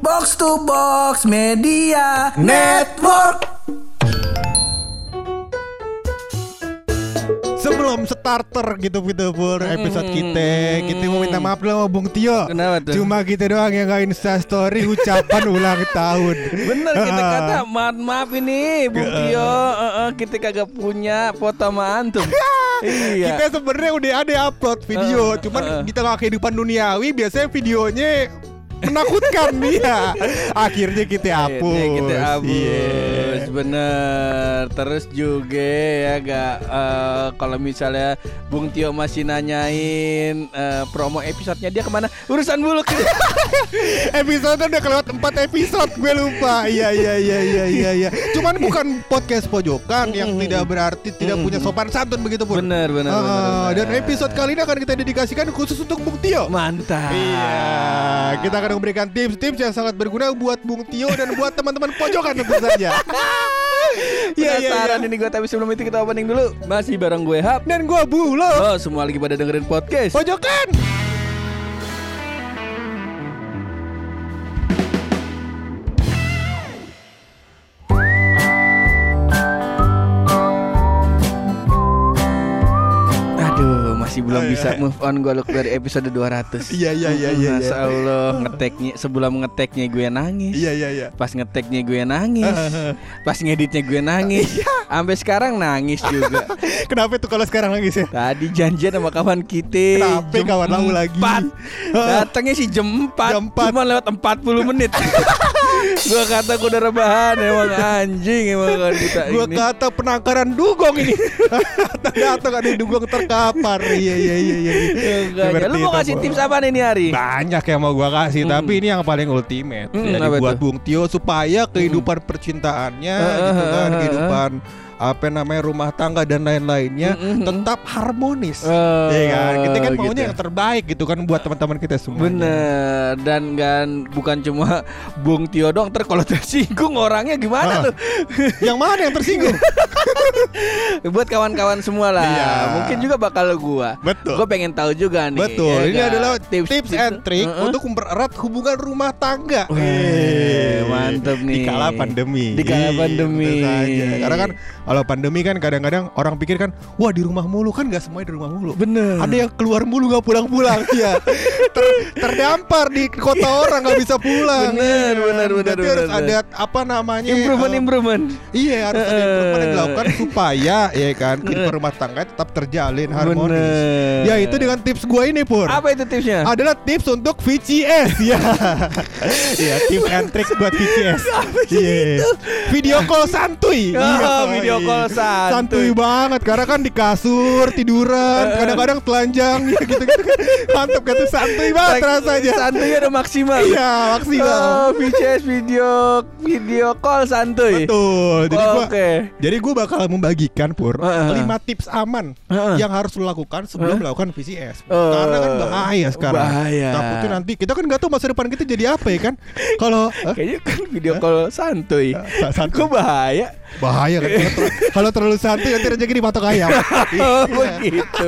Box to Box Media Network. Sebelum starter gitu gitu pur episode kita Kita mau minta maaf dulu sama Bung Tio Kenapa tuh? Cuma kita doang yang gak insta story ucapan ulang tahun Bener kita kata maaf maaf ini Bung Tio eh, eh, kita kagak punya foto sama antum. iya. Kita sebenarnya udah ada upload video Ah, Cuman ah. di tengah kehidupan duniawi biasanya videonya menakutkan dia Akhirnya kita hapus Akhirnya kita hapus. Iya. bener. Terus juga ya gak eh, kalau misalnya Bung Tio masih nanyain eh, promo episodenya dia ke mana? Urusan buluk Episode udah kelewat 4 episode Gue lupa. Iya iya iya iya iya iya. Cuman bukan podcast pojokan Yang tidak berarti tidak punya sopan santun begitu pun. Bener bener, Ah, bener, bener. Dan episode kali ini akan kita dedikasikan khusus untuk Bung Tio. Mantap. Iya, kita akan memberikan tips-tips yang sangat berguna buat Bung Tio dan buat teman-teman pojokan tentu saja. Iya, iya, iya. ini gue tapi sebelum itu kita opening dulu Masih bareng gue Hap Dan gua Bulo. Oh semua lagi pada dengerin podcast Pojokan. Masih belum Oh, bisa iya. move on gue look dari episode 200 Iya, iya, iya, iya, Masya iya. Allah ngeteknya Sebelum ngeteknya gue nangis Iya iya iya. Pas ngeteknya gue nangis Pas ngeditnya gue nangis Iya. Sampai sekarang nangis juga Kenapa tuh kalau sekarang nangis ya? Tadi janjian sama kawan kita Kenapa kawan lagi? Datangnya sih jam 4 Jam empat. Cuma lewat 40 menit Gua kata gue udah rebahan Emang anjing Emang kan kita Gua ini kata penangkaran dugong ini. Datang ada dugong terkapar. Iya iya iya iya. Enggak, Seperti Lu mau kasih tips apa nih hari? Banyak yang mau gua kasih, Hmm. tapi ini yang paling ultimate. Hmm, buat? Bung Tio supaya kehidupan percintaannya Eh, gitu kan, eh, eh, kehidupan apa namanya rumah tangga dan lain-lainnya Hmm, hmm, tetap harmonis. Oh, Iya kan? Kita kan maunya gitu. yang terbaik gitu kan buat teman-teman kita semua. Bener dan kan bukan cuma Bung Tio dong Ntar kalau tersinggung orangnya gimana Ah. tuh Yang mana yang tersinggung? Buat kawan-kawan semua lah Iya. Mungkin juga bakal gua Betul. Gue pengen tahu juga nih Betul. ya Ini kan? adalah tips, and trick Heeh. untuk mempererat hubungan rumah tangga. Eh, mantep nih. Di kala pandemi. Di kala Iya, pandemi. Karena kan kalau pandemi kan kadang-kadang orang pikir kan, wah di rumah mulu kan nggak semuanya di rumah mulu. Bener Ada yang keluar mulu nggak pulang-pulang ya. Ter- terdampar di kota orang nggak bisa pulang. Bener, Iya. bener, bener, Jadi harus bener, ada apa namanya? Improvement eh, improvement Iya harus ada improvement yang dilakukan supaya ya kan kehidupan rumah tangga tetap terjalin harmonis. Bener. Ya itu dengan tips gue ini pur. Apa itu tipsnya? Adalah tips untuk VCS ya. Iya, tips and trick buat VCS. Iya. Video call santuy. Oh, Iya, video iya. call santuy. Santuy banget karena kan di kasur tiduran, kadang-kadang telanjang ya gitu-gitu kan. Mantap kan tuh santuy banget rasanya. Santuy ada maksimal Iya, maksimal. Oh, VCS video video call santuy Betul. Jadi Oh, gua Oke Jadi gue bakal membagikan pur Heeh. 5 tips aman Heeh. yang harus lo lakukan sebelum Heeh. melakukan VCS. Oh. Karena kan bahaya sekarang. Bahaya. Takutnya nanti kita kan nggak tahu masa depan kita jadi apa ya kan. Kalau? Kayaknya kan video call santuy Sa- santuy. Kok bahaya? Bahaya kan? Kalau ter- kalau terlalu santai nanti rezeki dipatok ayam. Oh begitu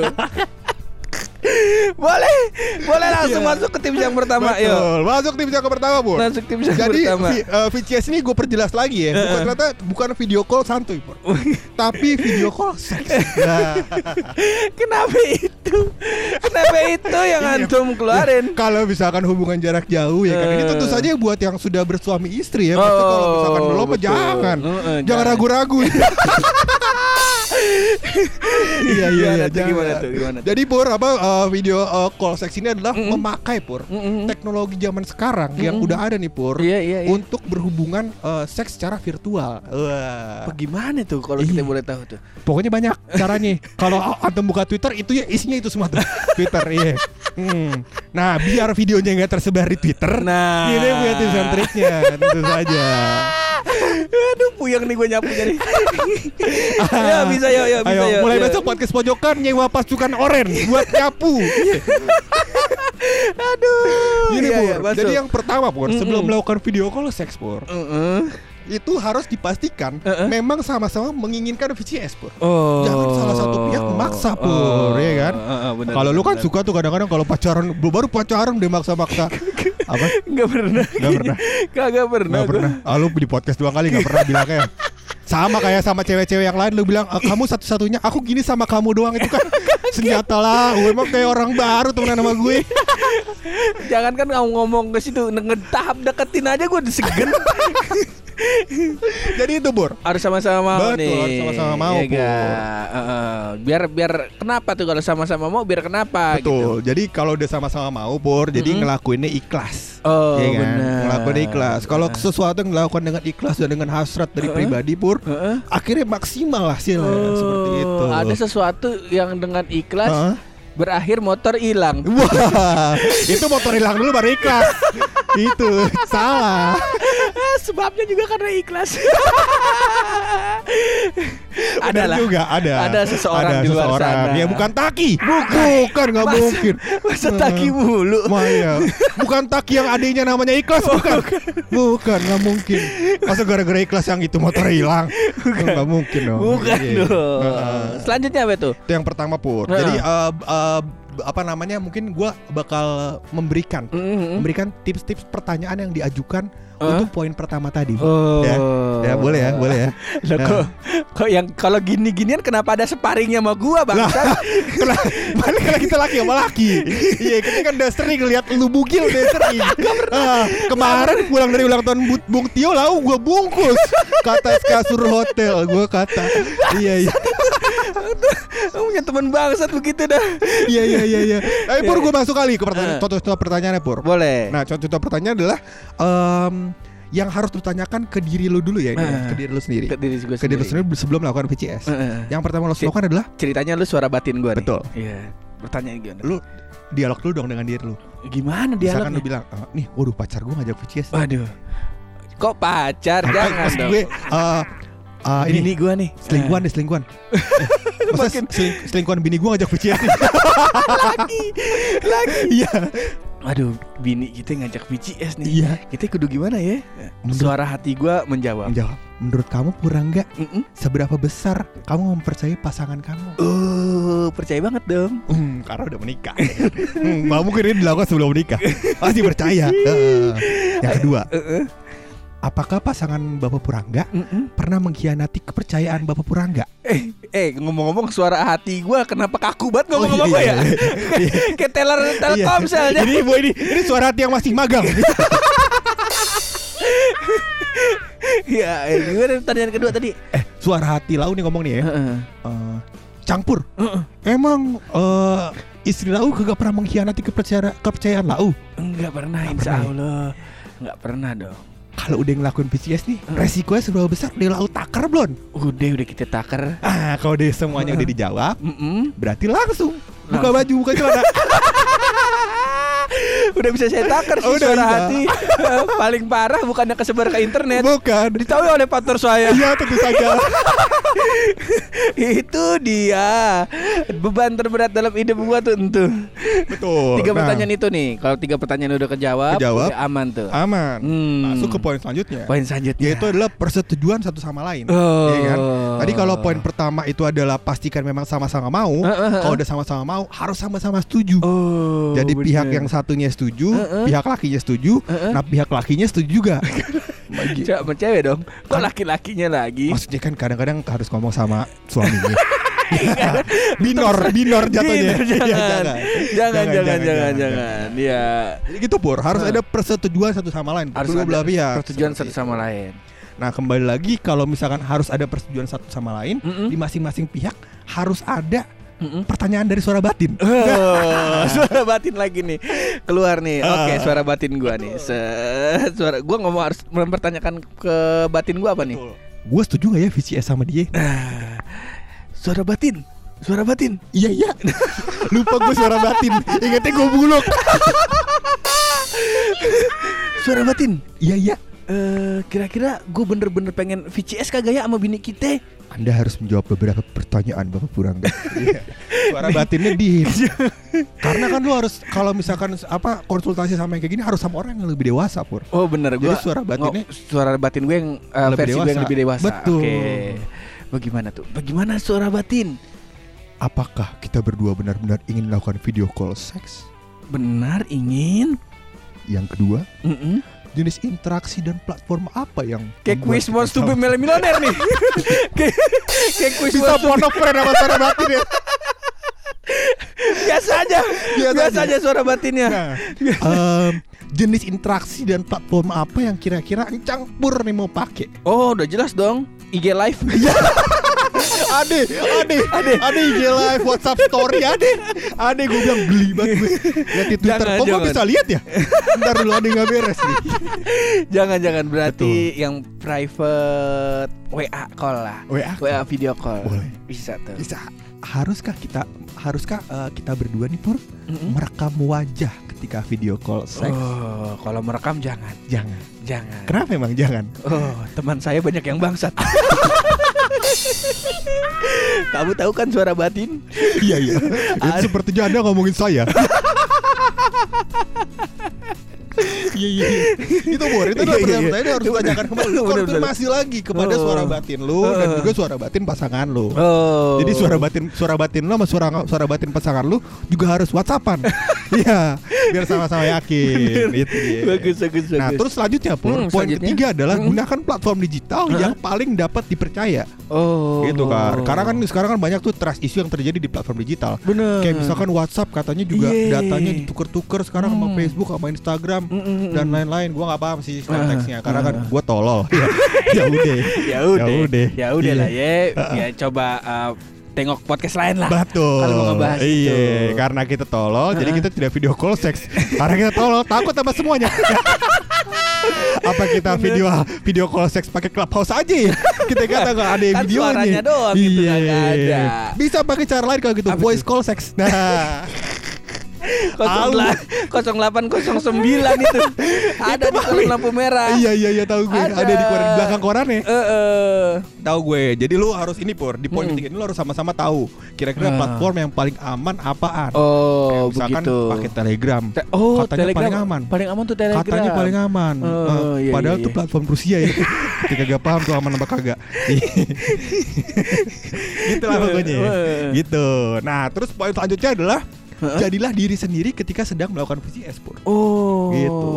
Boleh Boleh langsung Iya. masuk ke tips yang pertama Yuk Betul. Masuk tips yang pertama, Pur. Masuk tips yang Jadi pertama vi- eh, VCS ini gue perjelas lagi ya. Bukan ternyata bukan video call santuy, Pur. Tapi video call seks. Nah. Kenapa itu? Kenapa itu yang Iya. antum keluarin? Kalau misalkan hubungan jarak jauh ya kan ini tentu saja buat yang sudah bersuami istri ya. Maksudnya kalau misalkan Oh, belum jangan. Eh, jangan jangan. ragu-ragu. iya iya Gimana iya. tuh, jangan. gimana tuh, gimana tuh? Jadi pur apa eh, video eh, call seks ini adalah Mm-mm. memakai pur Mm-mm. teknologi zaman sekarang yang Mm-mm. udah ada nih pur Iya iya iya. untuk berhubungan eh, seks secara virtual. Wah. Apa gimana tuh kalau kita Iya. boleh tahu tuh? Pokoknya banyak caranya. Kalau antum buka Twitter itu ya isinya itu semua tuh. Twitter iya. Hmm. Nah, biar videonya nggak tersebar di Twitter, Nah. ini punya tips and triknya, tentu saja. Aduh puyeng nih gue nyapunya nih. ya bisa ya ya bisa Ayo, ya. mulai ya. besok podcast pojokan nyewa pasukan oren buat nyapu. Aduh. Ini iya, Pur. iya, masuk. Jadi yang pertama Pur, Mm-mm. sebelum melakukan video call seks Pur, Heeh. itu harus dipastikan Uh-uh. memang sama-sama menginginkan VCS Pur. Oh. Jangan salah satu pihak memaksa, Pur, ya kan? Heeh, benar, Kalau lu kan benar. suka tuh kadang-kadang kalau pacaran baru pacaran dia maksa-maksa. Apa? Nggak pernah. Nggak pernah. Kagak pernah. Gak pernah. Ah, lu di podcast dua kali gak pernah bilangnya. Sama kayak sama cewek-cewek yang lain lu bilang "Ah, kamu satu-satunya aku gini sama kamu doang itu kan senjata lah gue emang kayak orang baru temenan sama gue Jangan kan kamu ngomong ke situ ngetahap deketin aja gue disegen. jadi itu Bur harus sama-sama mau Betul, nih. harus sama-sama mau, Iya nggak? Heeh. biar biar kenapa tuh kalau sama-sama mau biar kenapa gitu. betul jadi kalau udah sama-sama mau Bur jadi Mm-mm. ngelakuinnya ikhlas Oh, Iya kan? benar. Ngelakuin ikhlas. Kalau sesuatu yang dilakukan dengan ikhlas dan dengan hasrat dari Heeh. pribadi pur, Heeh. akhirnya maksimal hasilnya seperti itu. Oh, Ada sesuatu yang dengan ikhlas Heeh. berakhir motor hilang. Wah, itu motor hilang dulu baru ikhlas. itu salah. Sebabnya juga karena ikhlas. Adalah. juga ada. Ada seseorang ada di luar seseorang. sana. Ya bukan Taki. Bukan. Bukan nggak mungkin. Masa taki mulu. Maya. Bukan Taki yang adiknya namanya Ikhlas bukan. Bukan nggak mungkin. Masa gara-gara Ikhlas yang itu motor hilang? Nggak mungkin dong. Bukan Iya. dong. Heeh. Selanjutnya apa tuh? Itu yang pertama pur. Heeh. Jadi eh, eh, apa namanya? Mungkin gua bakal memberikan Mm-mm. memberikan tips-tips pertanyaan yang diajukan Hah? untuk poin pertama tadi. Oh. Ya, ya boleh ya, boleh ya. Lah kok kok yang kalau gini-ginian kenapa ada sparringnya sama gua bang? Kena, balik lagi kita laki sama laki. Iya, kita kan udah sering lihat lu bugil udah sering. Ah, kemarin pulang dari ulang tahun Bu- Bung Tio lau gua bungkus ke atas kasur hotel gua kata. Iya iya. Kamu punya teman bangsat begitu dah. Iya iya iya iya. Eh Pur gua masuk kali ke pertanyaan contoh-contoh pertanyaannya Pur. Boleh. Nah, contoh-contoh pertanyaan adalah em, yang harus ditanyakan ke diri lu dulu ya, ini Nah. ke diri lu sendiri. ke diri gua Ke diri lu sendiri sebelum melakukan VCS. Heeh. Yang pertama lo lakukan adalah Ceritanya lu suara batin gua nih. Betul. Iya. Pertanyaan gimana? lu dialog dulu dong dengan diri lu. Gimana dia? Misalkan lu bilang, "Eh, nih, waduh pacar gua ngajak VCS. nih." Waduh. Kok pacar? Jangan dong. gue eh, eh, ini Bini gua nih. selingkuhan deh selingkuhan. Eh, Makin- seling- selingkuhan bini gua ngajak nih. lagi. Lagi. Iya. Waduh, bini kita ngajak VCS nih. Iya. Kita kudu gimana ya? Menurut- Suara hati gua menjawab. Menjawab. Menurut kamu kurang nggak? Mm-mm. Seberapa besar kamu mempercayai pasangan kamu? Oh, percaya banget dong. Hmm, karena udah menikah. hmm, mungkin ini dilakukan sebelum menikah. Pasti percaya. Heeh. Yang kedua, Heeh. Apakah pasangan Bapak Purangga Mm-mm. pernah mengkhianati kepercayaan Bapak Purangga? Eh, eh ngomong-ngomong suara hati gua kenapa kaku banget ngomong sama iya, gua ya? iya. Kayak teller Iya. Telkomselnya. Ini bu ini ini suara hati yang masih magang. Iya, eh, gimana pertanyaan kedua tadi? eh, suara hati lau nih ngomong nih ya. Heeh. Eh, Cangpur. Heeh. Emang eh, istri lau kagak pernah mengkhianati kepercayaan kepercayaan lau. Enggak pernah, Nggak insya pernah ya? Allah. Enggak pernah dong. Kalau udah ngelakuin PCS nih, resikonya seberapa besar? Udah lau takar belum? Udah, udah kita taker. Ah, kalau deh semuanya udah dijawab, Mm-mm. berarti langsung buka Langsung. baju, buka celana. Udah bisa saya taker sih Oh, udah suara bisa. hati. Paling parah bukannya kesebar ke internet. Bukan. Ditahu oleh partner saya. Iya, tentu saja. Itu dia beban terberat dalam hidup gua tuh entuh. Betul. Tiga Nah, pertanyaan itu nih. Kalau tiga pertanyaan udah kejawab, Kejawab. udah aman tuh. aman. Hmm. Masuk ke poin selanjutnya. Poin selanjutnya. Yaitu adalah persetujuan satu sama lain. Oh. Iya kan? Tadi kalau poin pertama itu adalah pastikan memang sama-sama mau. Heeh, heeh. Kalau udah sama-sama mau, harus sama-sama setuju. Oh. Jadi bener. pihak yang satunya setuju, Heeh. pihak lakinya setuju, Heeh. nah pihak lakinya setuju juga. Bagi- Cewek dong. Kok Kan- laki-lakinya lagi? Maksudnya kan kadang-kadang harus ngomong sama suaminya. binor, binor jatuhnya. Binor, Iya, jangan. jangan, jangan, jangan, jangan. Iya. Jadi gitu Pur, harus Heeh. ada persetujuan satu sama lain. Harus belah pihak. persetujuan satu sama itu. lain. Nah kembali lagi kalau misalkan harus ada persetujuan satu sama lain Mm-mm. di masing-masing pihak harus ada Mm-mm. pertanyaan dari suara batin. Oh, suara batin lagi nih keluar nih. Oke, Ah. suara batin gua nih. Se- suara gua ngomong harus mempertanyakan ke batin gua apa nih? Gue setuju gak ya VCS sama dia? Ah, suara batin. Suara batin. Iya iya. Lupa gue suara batin. Ingatnya gue buluk. Suara batin. Iya iya. Eh, kira-kira gue bener-bener pengen VCS kagak ya sama bini kita? Anda harus menjawab beberapa pertanyaan Bapak Purangga. Iya. Suara batinnya di. Karena kan lu harus kalau misalkan apa konsultasi sama yang kayak gini harus sama orang yang lebih dewasa pur. Oh bener Jadi gua suara batinnya suara batin gue yang eh, lebih versi gue yang dewasa. lebih dewasa. Betul. Oke. Bagaimana tuh? Bagaimana suara batin? Apakah kita berdua benar-benar ingin melakukan video call seks? Benar ingin Yang kedua, Mm-mm. Jenis interaksi dan platform apa yang Kayak quiz wants to be millionaire nih. Kayak kayak quiz bisa wants to be pondok friend sama suara batin ya. biasa aja. Biasa Biasa aja. aja suara batinnya. Nah, em, jenis interaksi dan platform apa yang kira-kira encang pur nih mau pakai? Oh, udah jelas dong. IG live. Ade, ade, ade, ade IG live, WhatsApp story, ade, ade gue bilang geli banget gue lihat di Twitter. Jangan, Kok gue jangan. bisa lihat ya? Ntar dulu yang nggak beres nih. Jangan-jangan berarti yang private WA call lah. WA WA video call. Boleh. Bisa tuh. bisa. Haruskah kita, haruskah eh, kita berdua nih pur Mm-mm. merekam wajah ketika video call seks? Oh, kalau merekam jangan. Jangan. Jangan. Kenapa emang jangan? Oh, teman saya banyak yang bangsat. Kamu tahu kan suara batin? iya iya. Itu sepertinya anda ngomongin saya. Iya iya. iya. Itu bor, itu adalah Iya, iya, pertanyaan iya. harus tanyakan kembali. Konfirmasi lagi kepada Oh. suara batin lu dan Oh. juga suara batin pasangan lu. Oh. Jadi suara batin suara batin lu sama suara suara batin pasangan lu juga harus WhatsAppan. Iya, biar sama-sama yakin. Itu dia. bagus bagus bagus. Nah, terus selanjutnya Pur, Hmm, poin ketiga adalah Hmm. gunakan platform digital yang paling dapat dipercaya. oh. Gitu kan. Karena kan sekarang kan banyak tuh trust issue yang terjadi di platform digital. bener. Kayak misalkan WhatsApp katanya juga Iya. datanya ditukar-tukar sekarang sama Hmm. Facebook sama Instagram Dan lain-lain. Gua nggak paham sih konteksnya karena kan gua tolol. ya ya udah. ya udah. Ya udah. Ya udah lah Iya. ya. Ya coba uh, tengok podcast lain lah. Betul. Kalau mau ngebahas iya, itu. karena kita tolol, jadi Ah. kita tidak video call seks. karena kita tolol, takut sama semuanya. Apa kita video video call seks pakai clubhouse aja ya? Kita kata nggak ada yang Kan videonya. suaranya doang gitu, Iya. nggak ada. Bisa pakai cara lain kalau gitu, Apa voice tuh? call seks. Nah, 0809 itu ada di kolom lampu merah. iya iya iya tahu gue. Ada. Ada, di koran belakang korannya. Eh, eh. Tahu gue. Jadi lu harus ini pur di poin Hmm. ketiga ini lu harus sama-sama tahu kira-kira Ah. platform yang paling aman apaan. Oh, Misalkan begitu. pakai Telegram. Te- oh, Katanya Telegram paling aman. Paling aman tuh Telegram. Katanya paling aman. Oh, Eh, iya, padahal iya, tuh iya. platform Rusia ya. Ketika gak paham tuh aman apa kagak. gitu lah pokoknya. Eh. gitu. Nah, terus poin selanjutnya adalah Jadilah diri sendiri ketika sedang melakukan VCS pur. Oh, Gitu.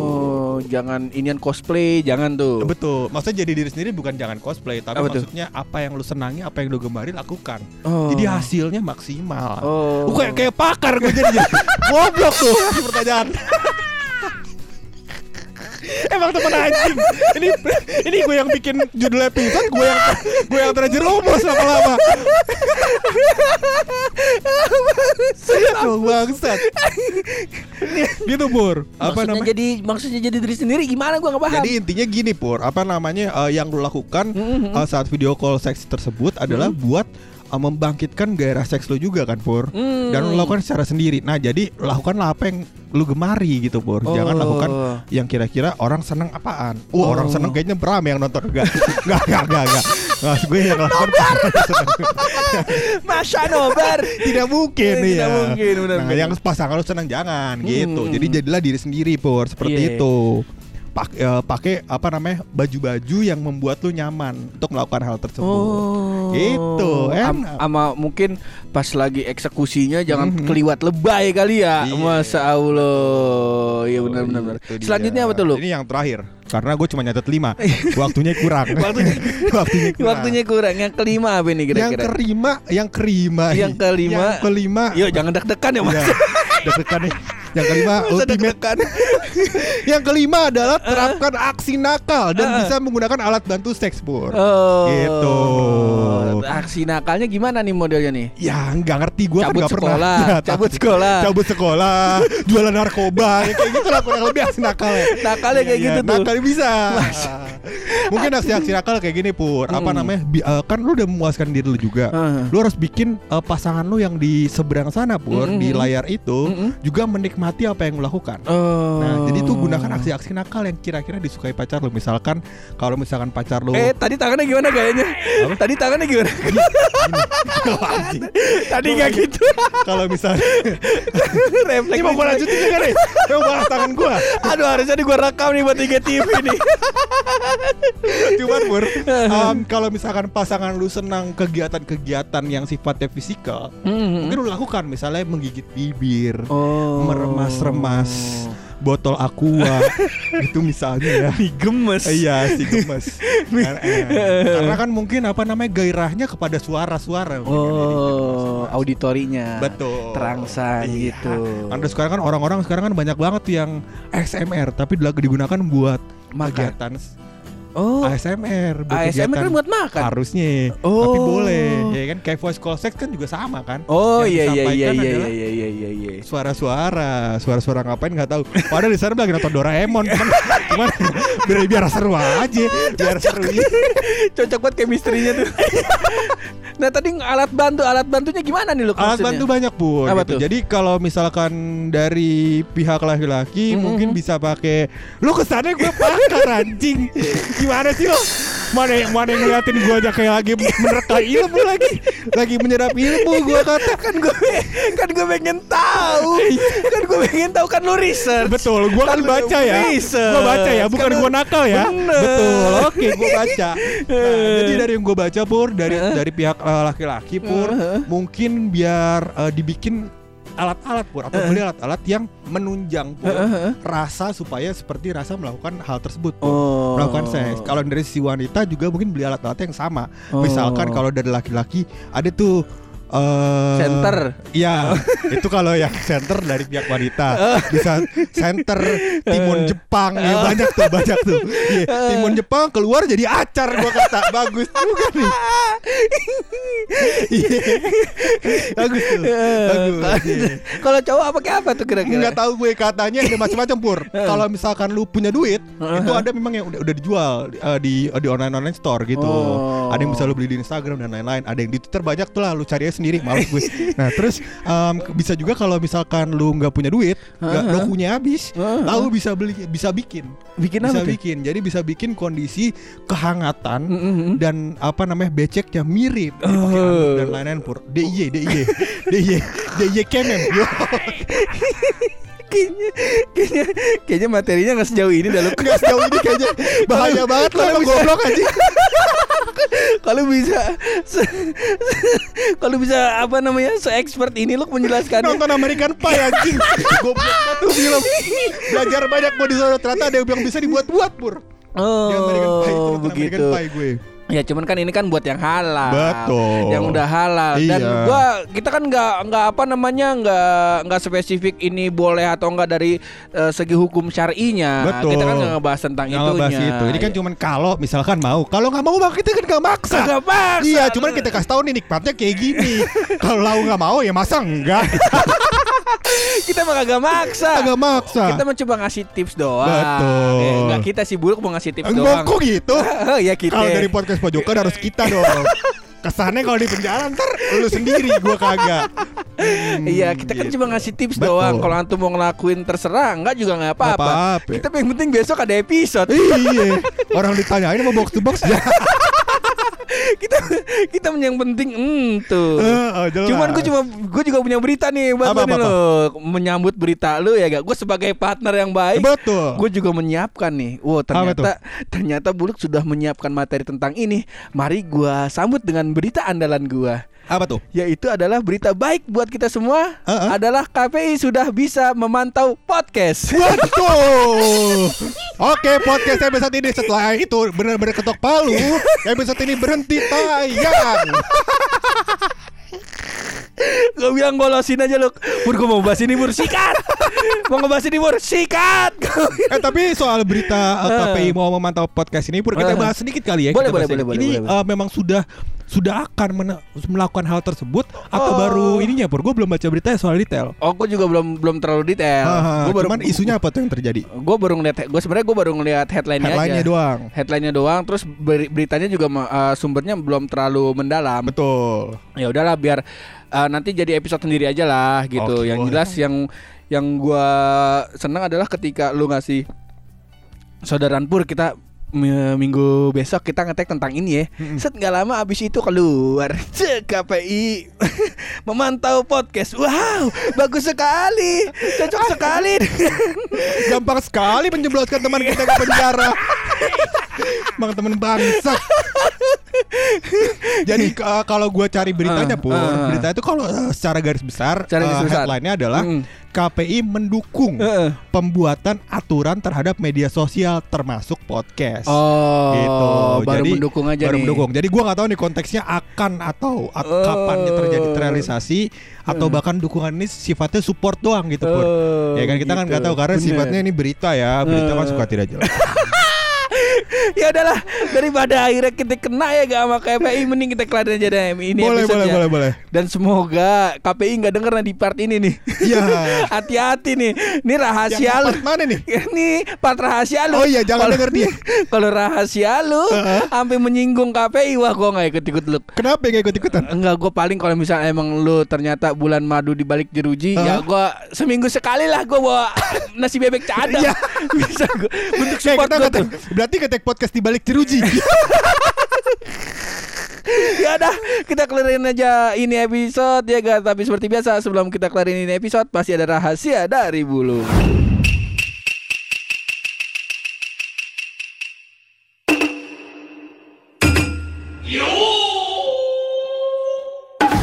Jangan inian cosplay, jangan tuh. Betul. Maksudnya jadi diri sendiri bukan jangan cosplay, tapi Apa tuh? maksudnya apa yang lu senangi, apa yang lu gemari lakukan. Oh. Jadi hasilnya maksimal. Oh. Kayak kayak pakar gue jadi goblok tuh pertanyaan. Emang temen anjing. Ini ini gue yang bikin judul episode, gue yang gue yang terjerumus lama-lama. Emang bangsat. gitu Pur. Apa maksudnya namanya? jadi maksudnya jadi diri sendiri gimana gua nggak paham. Jadi intinya gini Pur, apa namanya eh, yang lu lakukan Mhm. eh, saat video call seks tersebut adalah buat eh, membangkitkan gairah seks lu juga kan Pur. Hmm. Dan lu lakukan secara sendiri. Nah, jadi lakukanlah apa yang lu gemari gitu Pur. Jangan Oh. lakukan yang kira-kira orang seneng apaan. Wah, Oh. orang seneng kayaknya berame yang nonton enggak. Enggak, enggak, enggak, enggak. Nggak, gue yang lakukan. Masya nobar. Tidak mungkin Tidak ya. mungkin, benar, Nah, benar. yang pasangan lu seneng jangan Hmm, gitu. hmm, Jadi hmm. jadilah diri sendiri Pur, seperti Iya. itu. Pak, eh, pakai apa namanya baju-baju yang membuat lu nyaman untuk melakukan hal tersebut. Oh. Gitu, enak. Ama mungkin pas lagi eksekusinya jangan Mhm. keliwat lebay kali ya. Iya. Masa Allah. Iya benar benar benar. Itu dia. Selanjutnya apa tuh lu? Ini yang terakhir. Karena gue cuma nyatet 5 Waktunya kurang Waktunya Waktunya kurang Waktunya kurang. Yang kelima apa Yang kira-kira? kelima Yang kelima Yang kelima. Yang kelima Yuk jangan deg-degan ya Mas. Ya, deg-degan nih Yang kelima ultimate deg-degan. Yang kelima adalah terapkan aksi nakal Dan Uh. bisa menggunakan alat bantu seks pur Oh. Gitu. Aksi nakalnya gimana nih modelnya nih? Ya nggak ngerti gue kan nggak pernah sekolah, Ya, cabut sekolah. Cabut sekolah Jualan narkoba ya, Kayak gitu lah kurang lebih aksi nakal ya Nakalnya kayak Iya, gitu iya, tuh. Nakal bisa Mungkin aksi-aksi nakal kayak gini Pur Apa Hmm. namanya bi- eh, Kan lu udah memuaskan diri lu juga Heeh. Lu harus bikin eh, pasangan lu yang di seberang sana Pur Mm-mm. Di layar itu Mm-mm. Juga menikmati apa yang lu lakukan Oh. Nah, jadi tuh gunakan aksi-aksi nakal yang kira-kira disukai pacar lu. Misalkan kalau misalkan pacar lu Eh tadi tangannya gimana gayanya? Tadi tangannya gimana? Anjing. tadi nggak gitu. kalau misalnya Refleks. ini mau gua lanjutin juga nih. Mau bahas tangan gua. Aduh harusnya nih gua rekam nih buat IGTV nih. Cuman Pur, em, kalau misalkan pasangan lu senang kegiatan-kegiatan yang sifatnya fisikal, mungkin lu lakukan misalnya menggigit bibir, Oh. Meremas-remas botol aqua itu misalnya ya. Mie gemes. Iya si gemes Karena, eh, karena kan mungkin apa namanya gairahnya kepada suara-suara Oh, auditorinya. Betul Terangsang Iya. gitu. Anda sekarang kan orang-orang sekarang kan banyak banget yang XMR tapi lagi digunakan buat Makan. kegiatan Oh, ASMR buat ASMR kan kegiatan buat makan. harusnya Oh. tapi boleh ya kan kayak voice call sex kan juga sama kan Oh iya iya iya iya adalah iya iya iya iya. suara-suara suara-suara ngapain nggak tahu padahal di sana lagi nonton Doraemon cuman, cuman biar biar seru aja biar seru Cocok buat chemistry-nya tuh. nah tadi alat bantu alat bantunya gimana nih lu alat bantu banyak pun Apa gitu. tuh? jadi kalau misalkan dari pihak laki-laki Mm-mm. mungkin bisa pakai lu kesannya gue pakar anjing gimana sih lo mana yang mana yang ngeliatin gue aja kayak lagi menerka ilmu lagi lagi menyerap ilmu gue kata kan gue kan gue pengen tahu kan gue pengen tahu kan lu research Betul, gua kan Kan baca ya. Gua baca ya, bukan Kan gua nakal ya. bener. Betul. Oke, gua baca. Nah, jadi dari yang gua baca Pur dari dari pihak eh, laki-laki Pur, Heeh. mungkin biar eh, dibikin alat-alat Pur atau beli alat-alat yang menunjang Pur rasa supaya seperti rasa melakukan hal tersebut Pur. Oh. Melakukan seks. Kalau dari si wanita juga mungkin beli alat-alat yang sama. Oh. Misalkan kalau dari laki-laki ada tuh eh Center. Iya, itu kalau yang center dari pihak wanita. Bisa center timun Jepang ya banyak tuh, banyak tuh. Iya, timun Jepang keluar jadi acar gua kata. Bagus juga nih. Iya. Bagus tuh. Bagus. iya. Kalau cowok apa kayak apa tuh kira-kira? Enggak tahu gue katanya ada macam-macam pur. Kalau misalkan lu punya duit, itu ada memang yang udah, udah dijual eh, di di online online store gitu. Oh. Ada yang bisa lu beli di Instagram dan lain-lain. Ada yang di Twitter banyak tuh lah. Lu cari sendiri. Males gue. Nah terus em, bisa juga kalau misalkan lu nggak punya duit, nggak Heeh. dokunya habis, Heeh. lalu bisa beli bisa bikin. Bikin bisa apa tuh? bikin. Jadi bisa bikin kondisi kehangatan Mm-mm. dan apa namanya beceknya mirip pakai Oh. anduk dan lain-lain pur DIY DIY DIY DIY kemen. kayaknya, kayaknya, kayaknya materinya nggak sejauh ini dah lu. Nggak sejauh ini kayaknya. Bahaya banget kalau emang goblok aja Kalau bisa, kalau bisa apa namanya, se expert ini lu menjelaskannya. nonton American Pie anjing. Goblok banget tuh film belajar banyak mau di ternyata ada yang bisa dibuat-buat pur Oh, American Pie itu nonton begitu. American Pie gue Ya cuman kan ini kan buat yang halal. Betul. Yang udah halal dan Iya. gua kita kan nggak nggak apa namanya nggak nggak spesifik ini boleh atau enggak dari eh, segi hukum syar'inya. Betul. Kita kan nggak ngebahas tentang Nggak itunya. ngebahas itu Ini kan cuman kalau misalkan mau Kalau nggak mau kita kan nggak maksa Kagak paksa. Iya cuman kita kasih tahu nih nikmatnya kayak gini Kalau lau nggak mau ya masa enggak kita mah kagak maksa. Kagak maksa Kita mau coba ngasih tips doang. Betul. Eh, enggak kita sih buruk mau ngasih tips Enggak doang. kok gitu ya kita. Kalau dari podcast pojokan harus kita dong Kesannya kalau di penjara ntar lu sendiri gua kagak Hmm, Iya kita kan gitu. cuma ngasih tips Betul. doang Kalau antum mau ngelakuin terserah Enggak juga nggak apa-apa. Kita yang penting besok ada episode Iya Orang ditanyain mau box to box ya Kita yang penting hmm, tuh oh, jelas. Cuman gue cuma gue juga punya berita nih buat Apa, apa, lo menyambut berita lu ya gak. Gue sebagai partner yang baik, Betul gue juga menyiapkan nih. Wow ternyata ternyata Buluk sudah menyiapkan materi tentang ini. Mari gue sambut dengan berita andalan gue. Apa tuh? Yaitu adalah berita baik buat kita semua. Uh-uh. adalah KPI sudah bisa memantau podcast. Waduh Oke podcast episode ini setelah itu benar-benar ketok palu. Episode ini berhenti tayang. Gue bilang golosin aja lu Pur gue mau bahas ini Pur Sikat. Mau ngebahas ini Pur Sikat. Eh tapi soal berita uh, KPI mau memantau podcast ini Pur kita Uh. bahas sedikit kali ya. Boleh, boleh, boleh, Ini boleh, boleh. uh, memang sudah sudah akan melakukan hal tersebut Atau Oh. baru ininya Pur? Gue belum baca beritanya soal detail. Oh gue juga belum belum terlalu detail. Gue baru Cuman isunya apa tuh yang terjadi? Gue baru ngeliat Gue sebenarnya gue baru ngeliat headline-nya Headline-nya aja doang. Headline-nya doang Terus beri- beritanya juga uh, sumbernya belum terlalu mendalam. Betul. Ya udahlah biar uh, nanti jadi episode sendiri aja lah gitu. Oke, Yang boleh. jelas yang yang gue seneng adalah ketika lu ngasih Saudaran Pur kita minggu besok kita ngetek tentang ini ya. Set nggak lama abis itu keluar Cek KPI memantau podcast. Wow, bagus sekali, cocok sekali. Gampang sekali menjebloskan teman kita ke penjara Bang teman bangsat Jadi uh, kalau gue cari beritanya Ah, pun, ah. berita itu kalau uh, secara garis besar, Secara garis uh, besar. headline-nya adalah Mm. KPI mendukung Heeh. pembuatan aturan terhadap media sosial termasuk podcast. Oh, gitu. baru Jadi, mendukung aja baru nih. mendukung. Jadi gua nggak tahu nih konteksnya akan atau at- Oh. kapan terjadi terrealisasi atau bahkan dukungan ini sifatnya support doang gitu pun. Ya kan kita kan gitu. nggak tahu karena Bener. sifatnya ini berita ya, berita kan Eh. suka tidak jelas. ya udahlah daripada akhirnya kita kena ya gak sama KPI mending kita kelarin aja deh ini boleh, boleh, ya. boleh, boleh. Dan semoga KPI nggak denger nih di part ini nih. Iya. Hati-hati nih. Ini rahasia Yang lu. part mana nih? Ini part rahasia lu. Oh iya, jangan Kalau- denger dia. Kalau rahasia lu sampai menyinggung KPI wah gua nggak ikut-ikut lu. Kenapa nggak ikut-ikutan? Enggak, gue paling kalau misalnya emang lu ternyata bulan madu di balik jeruji, ya Hah? gua seminggu sekali lah gua bawa nasi bebek cadang. Iya. Bisa gua bentuk Eh, support kita gua ngetek, tuh. berarti ngetek podcast di balik jeruji. Ya udah, kita kelarin aja ini episode ya guys. Tapi seperti biasa sebelum kita kelarin ini episode pasti ada rahasia dari bulu.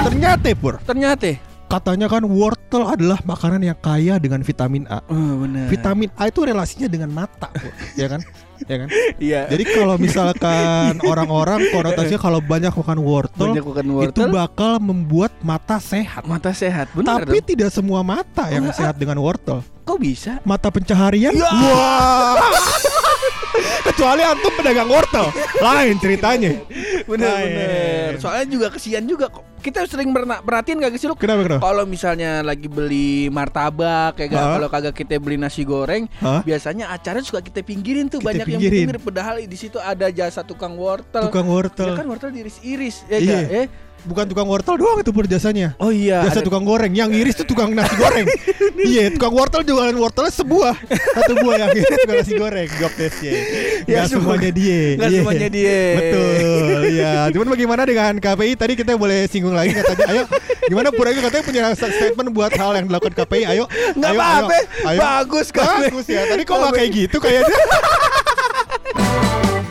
Ternyata Pur, Ternyata, katanya kan wortel adalah makanan yang kaya dengan vitamin A. oh benar. Vitamin A itu relasinya dengan mata, ya kan? Ya kan? Iya. Jadi kalau misalkan orang-orang konotasinya kalau banyak makan wortel, Banyak makan itu wortel. bakal membuat mata sehat. mata sehat, benar Tapi dong. tidak semua mata yang Oh, sehat dengan wortel. Kok bisa? Mata pencaharian? Ya. Wah. Kecuali antum pedagang wortel, lain ceritanya. Bener Lain. bener. Soalnya juga kesian juga kok. Kita sering perhatiin gak sih lu? Kenapa kenapa? Kalau misalnya lagi beli martabak kayak gak, Hah? kalau kagak kita beli nasi goreng, Hah? biasanya acara suka kita pinggirin tuh Kita banyak pinggirin. yang pinggir padahal di situ ada jasa tukang wortel. Tukang wortel. Ya kan wortel diiris-iris ya Iya. gak? Eh? Bukan tukang wortel doang itu pur jasanya. Oh iya. Jasa ada- tukang goreng, yang iris tuh tukang nasi goreng. Iya, tukang wortel jualan wortelnya sebuah, satu buah yang iris tukang nasi goreng. Job testnya. Ya, Gak semuanya dia. Nggak Iya. semuanya dia. Betul. Iya. Cuman bagaimana dengan KPI? Tadi kita boleh singgung lagi katanya. Ayo, gimana Pura itu katanya punya statement buat hal yang dilakukan KPI. Ayo. Nggak ayo, apa-apa. Bagus. Bagus ya. Tadi kok nggak kayak gitu kayaknya.